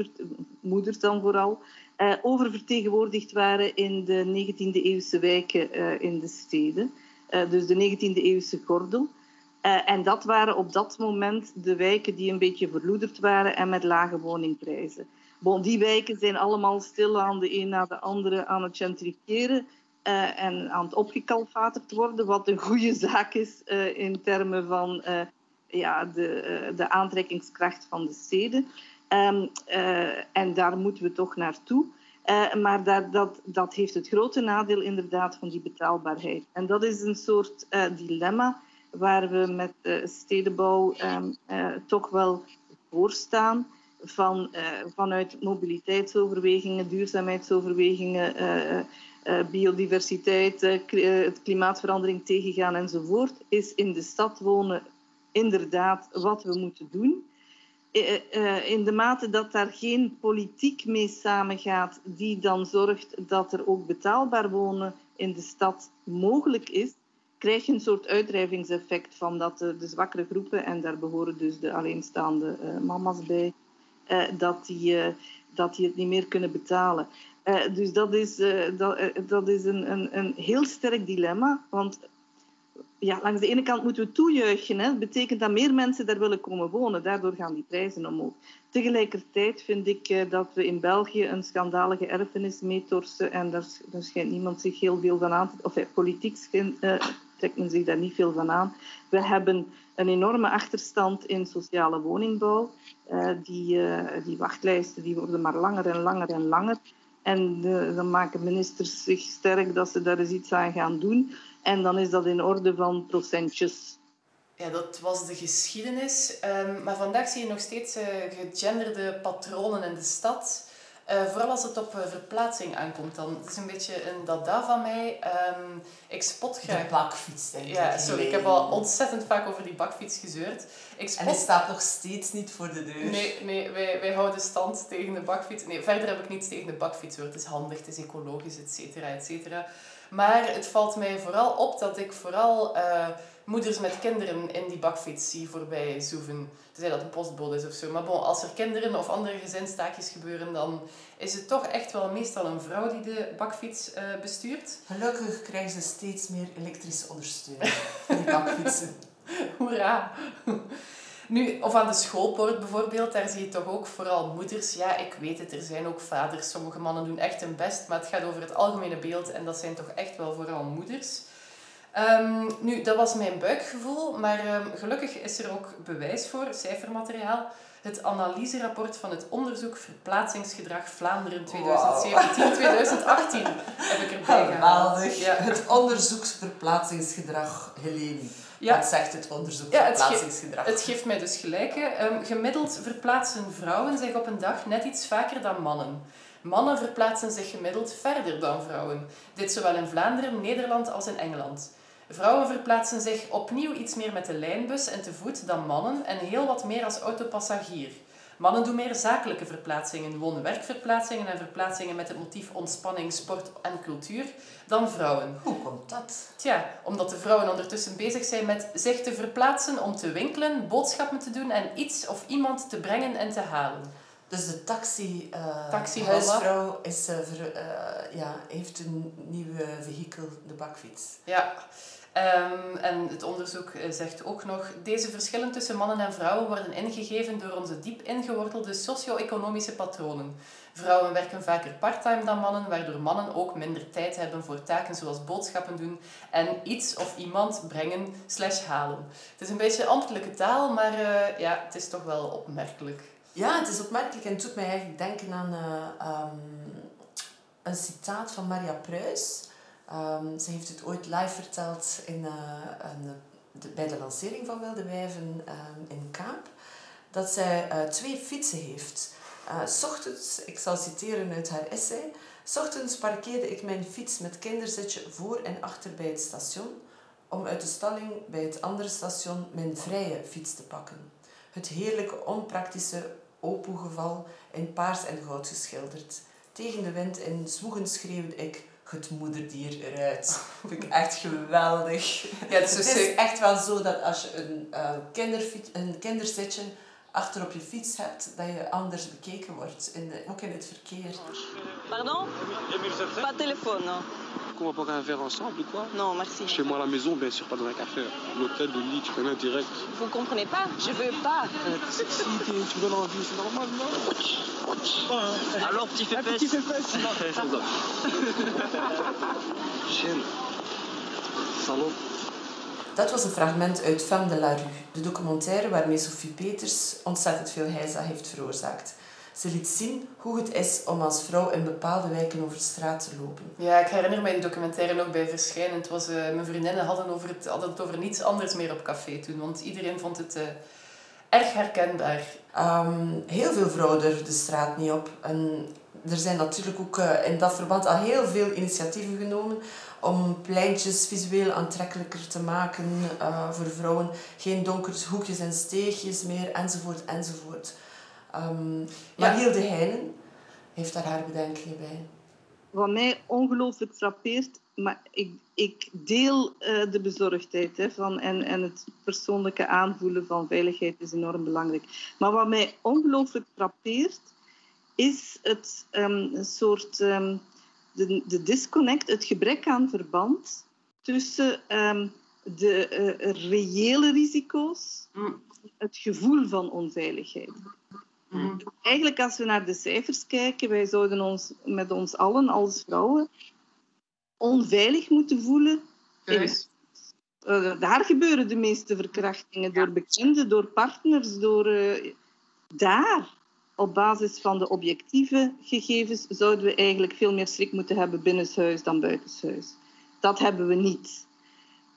moeders dan vooral, uh, oververtegenwoordigd waren in de 19e eeuwse wijken in de steden. dus de 19e eeuwse gordel. en dat waren op dat moment de wijken die een beetje verloederd waren en met lage woningprijzen. Die wijken zijn allemaal stil aan de een na de andere aan het gentrifiëren. en aan het opgekalfaterd worden, wat een goede zaak is in termen van ja, de, eh, de aantrekkingskracht van de steden. Um, uh, en daar moeten we toch naartoe. Uh, maar dat, dat, dat heeft het grote nadeel inderdaad van die betaalbaarheid. En dat is een soort dilemma waar we met stedenbouw um, toch wel voor staan. Van, vanuit mobiliteitsoverwegingen, duurzaamheidsoverwegingen, biodiversiteit, klimaatverandering tegengaan enzovoort, is in de stad wonen inderdaad wat we moeten doen. Eh, eh, in de mate dat daar geen politiek mee samengaat, die dan zorgt dat er ook betaalbaar wonen in de stad mogelijk is, krijg je een soort uitdrijvingseffect van dat de, zwakkere groepen, en daar behoren dus de alleenstaande mama's bij, dat, die, dat die het niet meer kunnen betalen. dus dat is, dat, dat is een, een, een heel sterk dilemma, want ja, langs de ene kant moeten we toejuichen. Hè. Dat betekent dat meer mensen daar willen komen wonen. Daardoor gaan die prijzen omhoog. Tegelijkertijd vind ik uh, dat we in België een schandalige erfenis meetorsen. En daar, daar schijnt niemand zich heel veel van aan te... Of uh, politiek schijnt, uh, trekt men zich daar niet veel van aan. We hebben een enorme achterstand in sociale woningbouw. die, die wachtlijsten die worden maar langer en langer en langer. En dan maken ministers zich sterk dat ze daar eens iets aan gaan doen. En dan is dat in orde van procentjes. Ja, dat was de geschiedenis. Um, maar vandaag zie je nog steeds uh, gegenderde patronen in de stad. Uh, vooral als het op uh, verplaatsing aankomt dan. Het is een beetje een dada van mij. Um, ik spot graag... De bakfiets, denk ik. Ja, sorry. Ik heb al ontzettend vaak over die bakfiets gezeurd. Ik spot... En hij staat nog steeds niet voor de deur. Nee, nee wij, wij houden stand tegen de bakfiets. Nee, verder heb ik niets tegen de bakfiets hoor. Het is handig, het is ecologisch, et cetera, et cetera. Maar het valt mij vooral op dat ik vooral uh, moeders met kinderen in die bakfiets zie voorbij zoeven. Tenzij dat een postbode is of zo. Maar bon, als er kinderen of andere gezinstaakjes gebeuren, dan is het toch echt wel meestal een vrouw die de bakfiets uh, bestuurt. Gelukkig krijgen ze steeds meer elektrische ondersteuning van die bakfietsen. (laughs) Hoera! Nu, of aan de schoolpoort bijvoorbeeld, daar zie je toch ook vooral moeders. Ja, ik weet het, er zijn ook vaders. Sommige mannen doen echt hun best, maar het gaat over het algemene beeld en dat zijn toch echt wel vooral moeders. Um, nu, dat was mijn buikgevoel, maar um, gelukkig is er ook bewijs voor, cijfermateriaal. Het analyserapport van het onderzoek Verplaatsingsgedrag Vlaanderen 2017-2018 heb ik erbij gehaald. Ja. Het onderzoek Verplaatsingsgedrag Helene. Ja. Wat zegt het onderzoek ja, verplaatsingsgedrag? Het, geeft mij dus gelijk. Um, gemiddeld verplaatsen vrouwen zich op een dag net iets vaker dan mannen. Mannen verplaatsen zich gemiddeld verder dan vrouwen. Dit zowel in Vlaanderen, Nederland als in Engeland. Vrouwen verplaatsen zich opnieuw iets meer met de lijnbus en te voet dan mannen en heel wat meer als autopassagier. Mannen doen meer zakelijke verplaatsingen, woon-werkverplaatsingen en verplaatsingen met het motief ontspanning, sport en cultuur dan vrouwen. Hoe komt dat? Tja, omdat de vrouwen ondertussen bezig zijn met zich te verplaatsen om te winkelen, boodschappen te doen en iets of iemand te brengen en te halen. Dus de taxi, uh, taxi huisvrouw is, uh, ver, uh, ja, heeft een nieuwe vehikel, de bakfiets. Ja. Um, en het onderzoek eh, zegt ook nog, deze verschillen tussen mannen en vrouwen worden ingegeven door onze diep ingewortelde socio-economische patronen. Vrouwen werken vaker parttime dan mannen, waardoor mannen ook minder tijd hebben voor taken zoals boodschappen doen en iets of iemand brengen slash halen. Het is een beetje ambtelijke taal, maar uh, ja, het is toch wel opmerkelijk. Ja, het is opmerkelijk en het doet mij eigenlijk denken aan uh, um, een citaat van Maria Pruis. Um, ze heeft het ooit live verteld in, een, de, bij de lancering van Wilde Wijven um, in Kaap. Dat zij uh, twee fietsen heeft. Uh, ochtends, ik zal citeren uit haar essay. Ochtends parkeerde ik mijn fiets met kinderzitje voor en achter bij het station. Om uit de stalling bij het andere station mijn vrije fiets te pakken. Het heerlijke, onpraktische opoegeval in paars en goud geschilderd. Tegen de wind in zwoegen schreeuwde ik het moederdier eruit. Dat (laughs) vind ik echt geweldig. Ja, het, is, het is echt wel zo dat als je een, uh, kinderfiets, een kinderzitje achter op je fiets hebt, dat je anders bekeken wordt, in de, ook in het verkeer. Pardon? Pas téléphone, non. Qu'on va boire un verre ensemble ou quoi Non, merci. Chez moi à la maison, bien sûr, pas dans un café. L'hôtel, le lit, tu connais direct. Vous comprenez pas Je veux pas. Si tu me donnes envie, c'est normal, non. Alors, petit fait Un petit. Non, Chienne. (laughs) Salon. Dat was een fragment uit Femme de la Rue, de documentaire waarmee Sophie Peters ontzettend veel heisa heeft veroorzaakt. Ze liet zien hoe het is om als vrouw in bepaalde wijken over de straat te lopen. Ja, ik herinner mij die documentaire nog bij verschijnen. Het was, uh, mijn vriendinnen hadden, over het, hadden het over niets anders meer op café toen, want iedereen vond het uh, erg herkenbaar. Um, heel veel vrouwen durfden de straat niet op. En er zijn natuurlijk ook uh, in dat verband al heel veel initiatieven genomen om pleintjes visueel aantrekkelijker te maken voor vrouwen. Geen donkere hoekjes en steegjes meer, enzovoort, enzovoort. Um, maar ja. Hilde Heijnen heeft daar haar bedenkingen bij. wat mij ongelooflijk frappeert, maar ik, ik deel uh, de bezorgdheid hè, van, en, en het persoonlijke aanvoelen van veiligheid is enorm belangrijk. Maar wat mij ongelooflijk frappeert, is het um, een soort um, de, de disconnect, het gebrek aan verband tussen um, de uh, reële risico's, mm. het gevoel van onveiligheid. Mm. Eigenlijk, als we naar de cijfers kijken, wij zouden ons met ons allen als vrouwen onveilig moeten voelen. Uh, daar gebeuren de meeste verkrachtingen door bekenden, door partners, door uh, daar. Op basis van de objectieve gegevens zouden we eigenlijk veel meer schrik moeten hebben binnenshuis dan buitenshuis. Dat hebben we niet.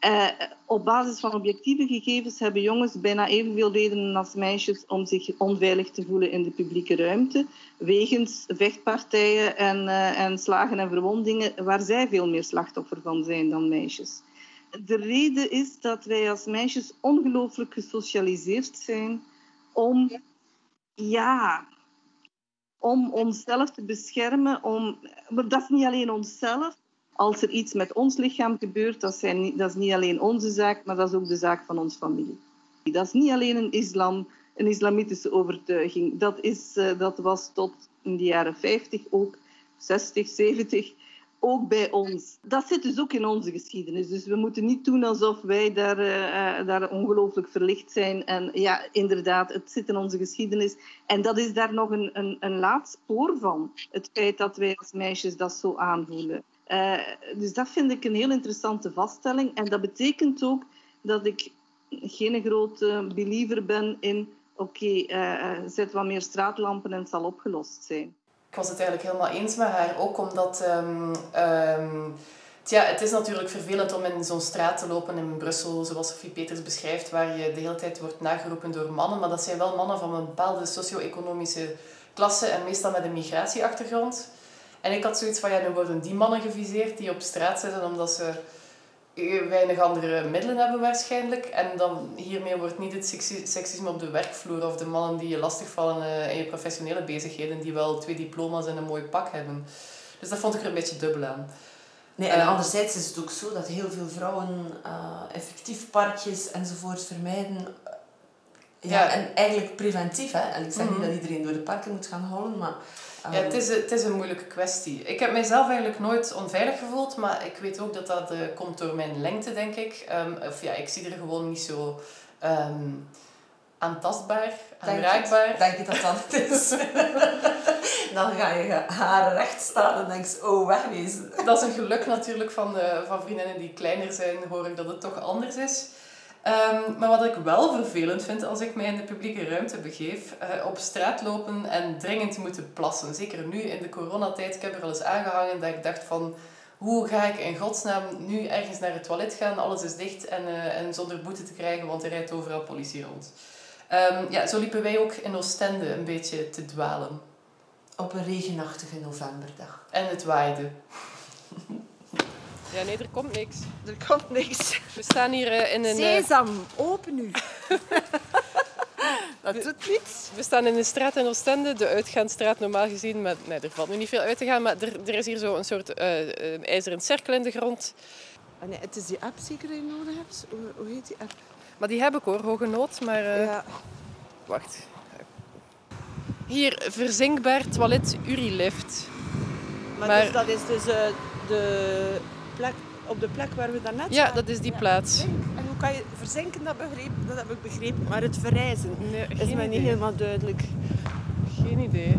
Uh, op basis van objectieve gegevens hebben jongens bijna evenveel redenen als meisjes om zich onveilig te voelen in de publieke ruimte, wegens vechtpartijen en, uh, en slagen en verwondingen, waar zij veel meer slachtoffer van zijn dan meisjes. De reden is dat wij als meisjes ongelooflijk gesocialiseerd zijn om, ja, om onszelf te beschermen. Om, maar dat is niet alleen onszelf, als er iets met ons lichaam gebeurt, dat, zijn, dat is niet alleen onze zaak, maar dat is ook de zaak van onze familie. Dat is niet alleen een islam, een islamitische overtuiging. Dat, is, uh, dat was tot in de jaren 50 ook, 60, 70, ook bij ons. Dat zit dus ook in onze geschiedenis. Dus we moeten niet doen alsof wij daar, uh, daar ongelooflijk verlicht zijn. En ja, inderdaad, het zit in onze geschiedenis. En dat is daar nog een, een, een laat spoor van. Het feit dat wij als meisjes dat zo aanvoelen. Uh, dus dat vind ik een heel interessante vaststelling. En dat betekent ook dat ik geen grote believer ben in... Oké, okay, uh, zet wat meer straatlampen en het zal opgelost zijn. Ik was het eigenlijk helemaal eens met haar. Ook omdat... Um, tja, het is natuurlijk vervelend om in zo'n straat te lopen in Brussel, zoals Sophie Peters beschrijft, waar je de hele tijd wordt nageroepen door mannen. Maar dat zijn wel mannen van een bepaalde socio-economische klasse en meestal met een migratieachtergrond. En ik had zoiets van, ja, nu worden die mannen geviseerd die op straat zitten omdat ze weinig andere middelen hebben waarschijnlijk. En dan hiermee wordt niet het seksisme op de werkvloer of de mannen die je lastigvallen in je professionele bezigheden, die wel twee diploma's en een mooi pak hebben. Dus dat vond ik er een beetje dubbel aan. Nee, en uh, anderzijds is het ook zo dat heel veel vrouwen uh, effectief parkjes enzovoort vermijden. Ja, ja, en eigenlijk preventief. Hè? En ik zeg mm -hmm. niet dat iedereen door de parken moet gaan holen, maar ja, het is, het is een moeilijke kwestie. Ik heb mijzelf eigenlijk nooit onveilig gevoeld, maar ik weet ook dat dat uh, komt door mijn lengte, denk ik. Um, of ja, ik zie er gewoon niet zo um, aantastbaar, aanraakbaar. Denk je dat dat het is? (laughs) Dan ga je haar recht staan en denk je, oh, wegwezen. Dat is een geluk natuurlijk van, uh, van vriendinnen die kleiner zijn, hoor ik dat het toch anders is. Um, maar wat ik wel vervelend vind als ik mij in de publieke ruimte begeef, uh, op straat lopen en dringend moeten plassen. Zeker nu in de coronatijd. Ik heb er al eens aangehangen dat ik dacht van, hoe ga ik in godsnaam nu ergens naar het toilet gaan? Alles is dicht en, uh, en zonder boete te krijgen, want er rijdt overal politie rond. Um, ja, zo liepen wij ook in Oostende een beetje te dwalen. Op een regenachtige novemberdag. En het waaide. Ja, nee, er komt niks. Er komt niks. We staan hier uh, in een... Sesam, open nu. dat doet niets. We staan in een straat in Oostende, de uitgaansstraat normaal gezien. Maar, nee, er valt nu niet veel uit te gaan, maar er, er is hier zo een soort uh, een ijzeren cirkel in de grond. Ah, nee, het is die app zeker die je nodig hebt. Hoe, hoe heet die app? Maar die heb ik hoor, hoge nood. Maar uh, ja. wacht. Hier, verzinkbaar toilet Urilift. Maar, maar... Dus, dat is dus de plek, op de plek waar we daarnet Ja, dat is die plaats. En hoe kan je verzinken, dat, begreep, dat heb ik begrepen. Maar het verrijzen nee, is mij niet helemaal duidelijk. Geen idee.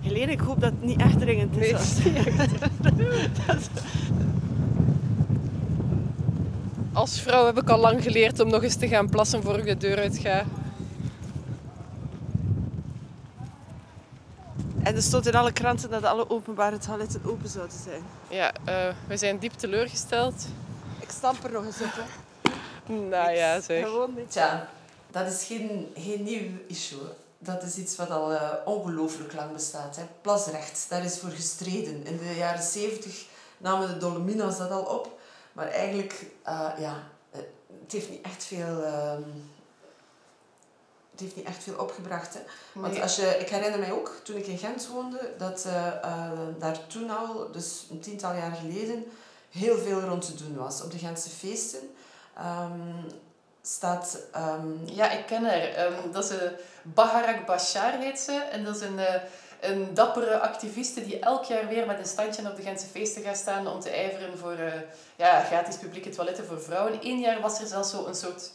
Helene, ik hoop dat het niet echt dringend is. Nee, dat... (laughs) Als vrouw heb ik al lang geleerd om nog eens te gaan plassen voor ik de deur uit ga. En er stond in alle kranten dat alle openbare toiletten open zouden zijn. Ja, uh, we zijn diep teleurgesteld. Ik stamp er nog eens op, hè. nou ja, zeg. Gewoon niet. Tja, dat is geen, geen nieuw issue. Dat is iets wat al uh, ongelooflijk lang bestaat. Hè. Plasrecht, daar is voor gestreden. In de jaren zeventig namen de Dolomina's dat al op. Maar eigenlijk, uh, ja, het heeft niet echt veel... Het heeft niet echt veel opgebracht. Hè. Want Nee. als je, ik herinner mij ook, toen ik in Gent woonde, dat eh, eh, daar toen al, dus een tiental jaar geleden, heel veel rond te doen was. Op de Gentse feesten ehm, staat... ehm, Ja, ik ken haar. Ehm, dat is een Baharak Bashar heet ze. En dat is een, eh, een dappere activiste die elk jaar weer met een standje op de Gentse feesten gaat staan om te ijveren voor eh, ja, gratis publieke toiletten voor vrouwen. Eén jaar was er zelfs zo een soort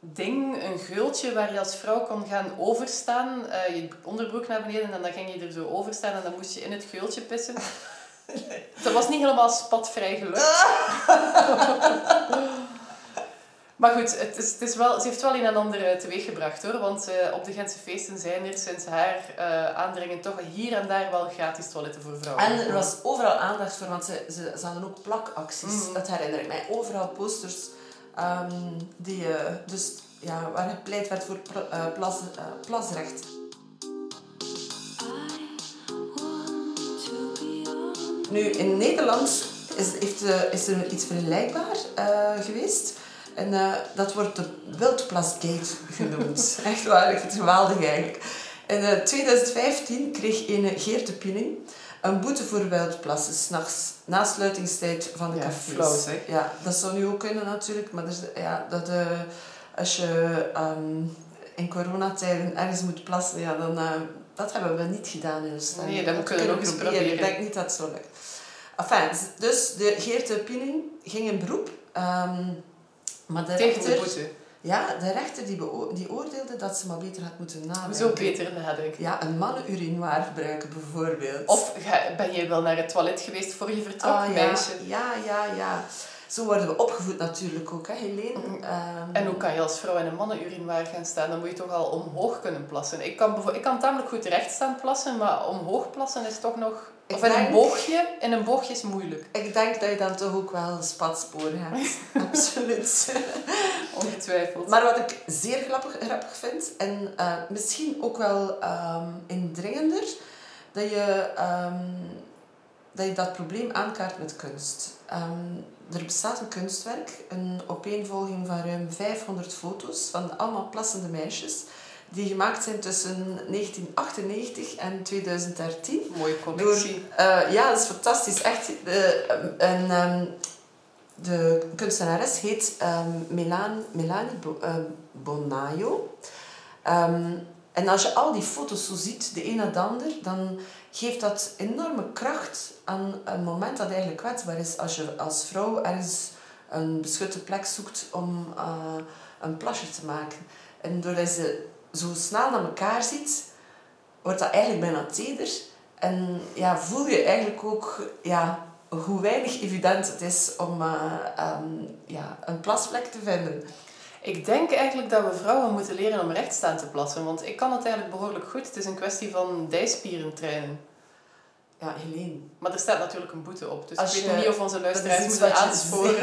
ding, een geultje waar je als vrouw kon gaan overstaan. Eh, je onderbroek naar beneden en dan ging je er zo overstaan en dan moest je in het geultje pissen. (laughs) Dat was niet helemaal spatvrij gelukt. (laughs) Maar goed, het is, het is wel, ze heeft wel een en ander eh, teweeggebracht hoor. Want eh, op de Gentse feesten zijn er sinds haar aandringen toch hier en daar wel gratis toiletten voor vrouwen. En er was overal aandacht voor, want ze, ze, ze hadden ook plakacties. Mhm. Dat herinner ik mij. Overal posters ehm, die, eh, dus, ja, waar gepleit werd voor eh, plas, eh, plasrecht. Nu, in Nederland is, heeft, is er iets vergelijkbaar geweest. En dat wordt de Wildplasgate genoemd. (laughs) Echt waar, ik vind het geweldig eigenlijk. In eh, 2015 kreeg een Geert de Pinning een boete voor wildplassen, s'nachts, na sluitingstijd van de Ja, cafés. flauw, zeg. Ja, dat zou nu ook kunnen natuurlijk, maar is, ja, dat, eh, als je ehm, in coronatijden ergens moet plassen, ja, dan, eh, dat hebben we niet gedaan in ons Nee, dat kunnen we nog eens Ik proberen. denk niet dat het zo lukt. Enfin, dus de Geert de Pinning ging in beroep, ehm, maar de Tegen de rechter... boete. Ja, de rechter die, die oordeelde dat ze maar beter had moeten nadenken. Zo beter nadenken. Ja, een mannenurinoir gebruiken bijvoorbeeld. Of ben jij wel naar het toilet geweest voor je vertrok, Ah, ja, meisje? ja, ja, ja. Zo worden we opgevoed natuurlijk ook, hè, Helene. Mhm. Ehm, En hoe kan je als vrouw in een mannenurinoir gaan staan? Dan moet je toch al omhoog kunnen plassen. Ik kan, ik kan tamelijk goed rechtstaan plassen, maar omhoog plassen is toch nog... Ik Of in een boogje. In een boogje is moeilijk. Ik denk dat je dan toch ook wel spatsporen hebt. (laughs) Absoluut. Ongetwijfeld. Maar wat ik zeer grappig, grappig vind, en eh, misschien ook wel ehm, indringender, dat je, ehm, dat je dat probleem aankaart met kunst. Er bestaat een kunstwerk, een opeenvolging van ruim 500 foto's van allemaal plassende meisjes, die gemaakt zijn tussen 1998 en 2013. Mooie Door, collectie. eh, ja, dat is fantastisch. Echt. De, en, ehm, de kunstenares heet ehm, Melan, Melanie Bo, Bonaio. Ehm, en als je al die foto's zo ziet, de een na de ander, dan geeft dat enorme kracht aan een moment dat eigenlijk kwetsbaar is. Als je als vrouw ergens een beschutte plek zoekt om eh, een plasje te maken. En doordat je zo snel naar elkaar ziet, wordt dat eigenlijk bijna teder. En ja, voel je eigenlijk ook ja, hoe weinig evident het is om eh, ehm, ja, een plasplek te vinden. Ik denk eigenlijk dat we vrouwen moeten leren om rechtstaan te plassen. Want ik kan het eigenlijk behoorlijk goed. Het is een kwestie van dijspieren trainen. Ja, Helene. Maar er staat natuurlijk een boete op. Dus Als ik je- weet niet of onze luisteraars moeten je aansporen.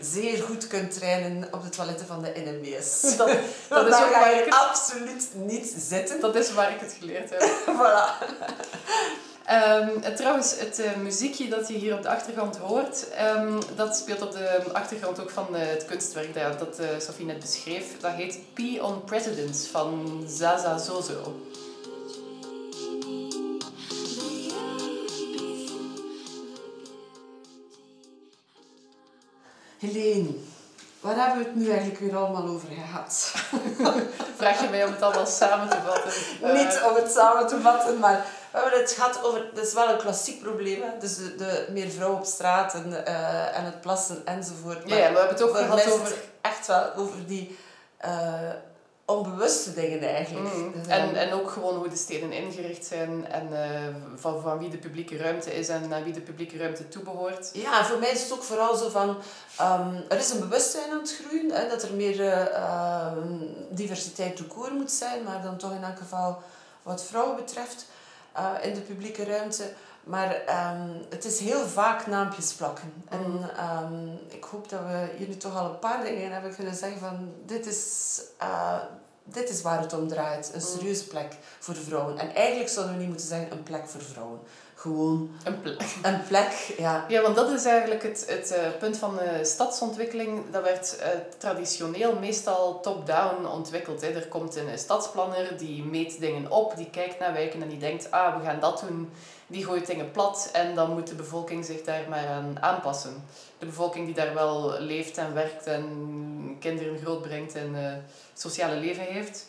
zeer, zeer goed kunt trainen op de toiletten van de NMBS. (laughs) Dat, dat, Dat is ook waar je ik het, absoluut niet zitten. dat is waar ik het geleerd heb. (laughs) voilà. En trouwens, het eh, muziekje dat je hier op de achtergrond hoort, ehm, dat speelt op de achtergrond ook van eh, het kunstwerk dat, dat eh, Sophie net beschreef. Dat heet Pee on Presidents van Zaza Zozo. Helene, waar hebben we het nu eigenlijk weer allemaal over gehad? (laughs) Vraag je mij om het allemaal samen te vatten? (laughs) Niet om het samen te vatten, maar we hebben het gehad over... Dat is wel een klassiek probleem, hè? Dus de, de meer vrouwen op straat en, eh, en het plassen enzovoort. Ja, ja, we hebben het ook gehad over... echt wel over die eh, onbewuste dingen eigenlijk. Mm. Dus, En, ehm, en ook gewoon hoe de steden ingericht zijn en eh, van, van wie de publieke ruimte is en naar wie de publieke ruimte toebehoort. Ja, voor mij is het ook vooral zo van... ehm, er is een bewustzijn aan het groeien, hè, dat er meer eh, ehm, diversiteit te koer moet zijn, maar dan toch in elk geval wat vrouwen betreft eh, in de publieke ruimte. Maar ehm, het is heel vaak naampjes plakken. En Mhm. ehm, ik hoop dat we hier nu toch al een paar dingen hebben kunnen zeggen van... Dit is, eh, dit is waar het om draait. Een Mhm. serieuze plek voor vrouwen. En eigenlijk zouden we niet moeten zeggen een plek voor vrouwen. Gewoon Een plek. een plek. Ja. Ja, want dat is eigenlijk het, het eh, punt van de stadsontwikkeling. Dat werd eh, traditioneel meestal top-down ontwikkeld. Hè. Er komt een stadsplanner, die meet dingen op, die kijkt naar wijken en die denkt, ah, we gaan dat doen. Die gooit dingen plat en dan moet de bevolking zich daar maar aan aanpassen. De bevolking die daar wel leeft en werkt en kinderen grootbrengt en eh, sociale leven heeft.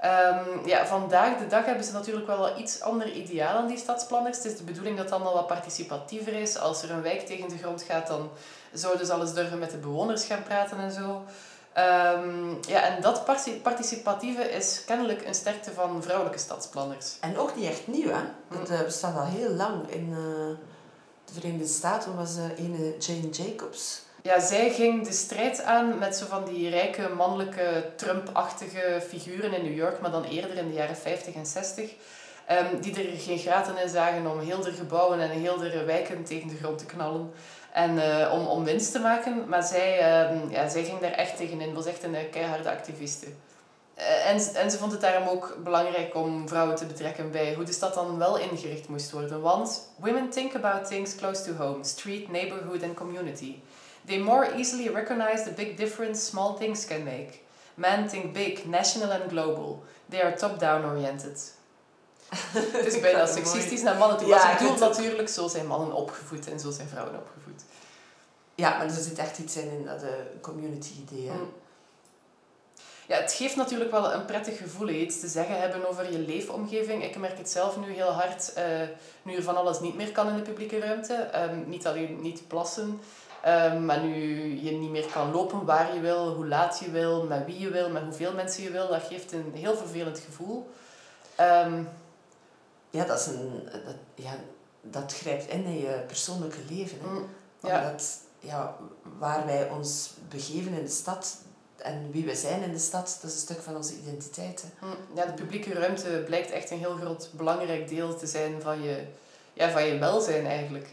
Ehm, ja, vandaag de dag hebben ze natuurlijk wel wat iets ander ideaal aan die stadsplanners. Het is de bedoeling dat het allemaal wat participatiever is. Als er een wijk tegen de grond gaat, dan zouden ze alles durven met de bewoners gaan praten en zo. Ehm, ja, en dat parti- participatieve is kennelijk een sterkte van vrouwelijke stadsplanners. En ook niet echt nieuw, hè. Dat eh, bestaat al heel lang. In eh, de Verenigde Staten was uh, ene Jane Jacobs. Ja, zij ging de strijd aan met zo van die rijke, mannelijke, Trump-achtige figuren in New York, maar dan eerder in de jaren 50 en 60. ehm, die er geen graten in zagen om heel de gebouwen en heel de wijken tegen de grond te knallen. En eh, om, om winst te maken. Maar zij, ehm, ja, zij ging daar echt tegenin. was echt een eh, keiharde activiste. Eh, en, en ze vond het daarom ook belangrijk om vrouwen te betrekken bij hoe de stad dan wel ingericht moest worden. Want women think about things close to home, street, neighborhood and community. They more easily recognize the big difference small things can make. Men think big, national and global. They are top-down oriented. Het is (laughs) bijna seksistisch naar mannen toe. Ja, het- natuurlijk, zo zijn mannen opgevoed en zo zijn vrouwen opgevoed. Ja, maar er zit echt iets in, in dat eh, community-idee. hè. Mm. Ja, het geeft natuurlijk wel een prettig gevoel, hè, iets te zeggen hebben over je leefomgeving. Ik merk het zelf nu heel hard, eh, nu er van alles niet meer kan in de publieke ruimte. Ehm, niet alleen niet plassen, ehm, maar nu je niet meer kan lopen waar je wil, hoe laat je wil, met wie je wil, met hoeveel mensen je wil. Dat geeft een heel vervelend gevoel. Ehm, Ja, dat, is een, dat, ja, dat grijpt in in je persoonlijke leven. Hè. mm, ja. Omdat ja, waar wij ons begeven in de stad en wie we zijn in de stad, dat is een stuk van onze identiteit. Hè. Hm, Ja, de publieke ruimte blijkt echt een heel groot belangrijk deel te zijn van je, ja, van je welzijn eigenlijk.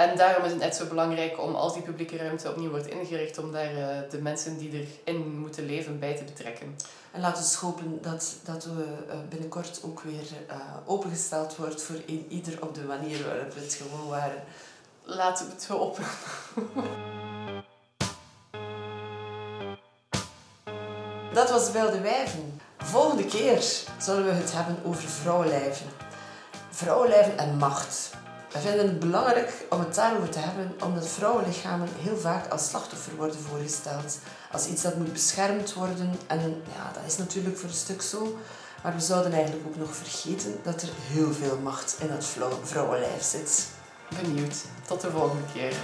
En daarom is het net zo belangrijk om als die publieke ruimte opnieuw wordt ingericht, om daar eh, de mensen die erin moeten leven bij te betrekken. En laten we hopen dat, dat we eh, binnenkort ook weer eh, opengesteld wordt voor een, ieder op de manier waarop we het gewoon waren. Laten we het hopen. Dat was Wilde Wijven. Volgende keer zullen we het hebben over vrouwenlijven. Vrouwenlijven en macht. We vinden het belangrijk om het daarover te hebben, omdat vrouwenlichamen heel vaak als slachtoffer worden voorgesteld. Als iets dat moet beschermd worden. En ja, dat is natuurlijk voor een stuk zo. Maar we zouden eigenlijk ook nog vergeten dat er heel veel macht in het vrouw- vrouwenlijf zit. Benieuwd. Tot de volgende keer.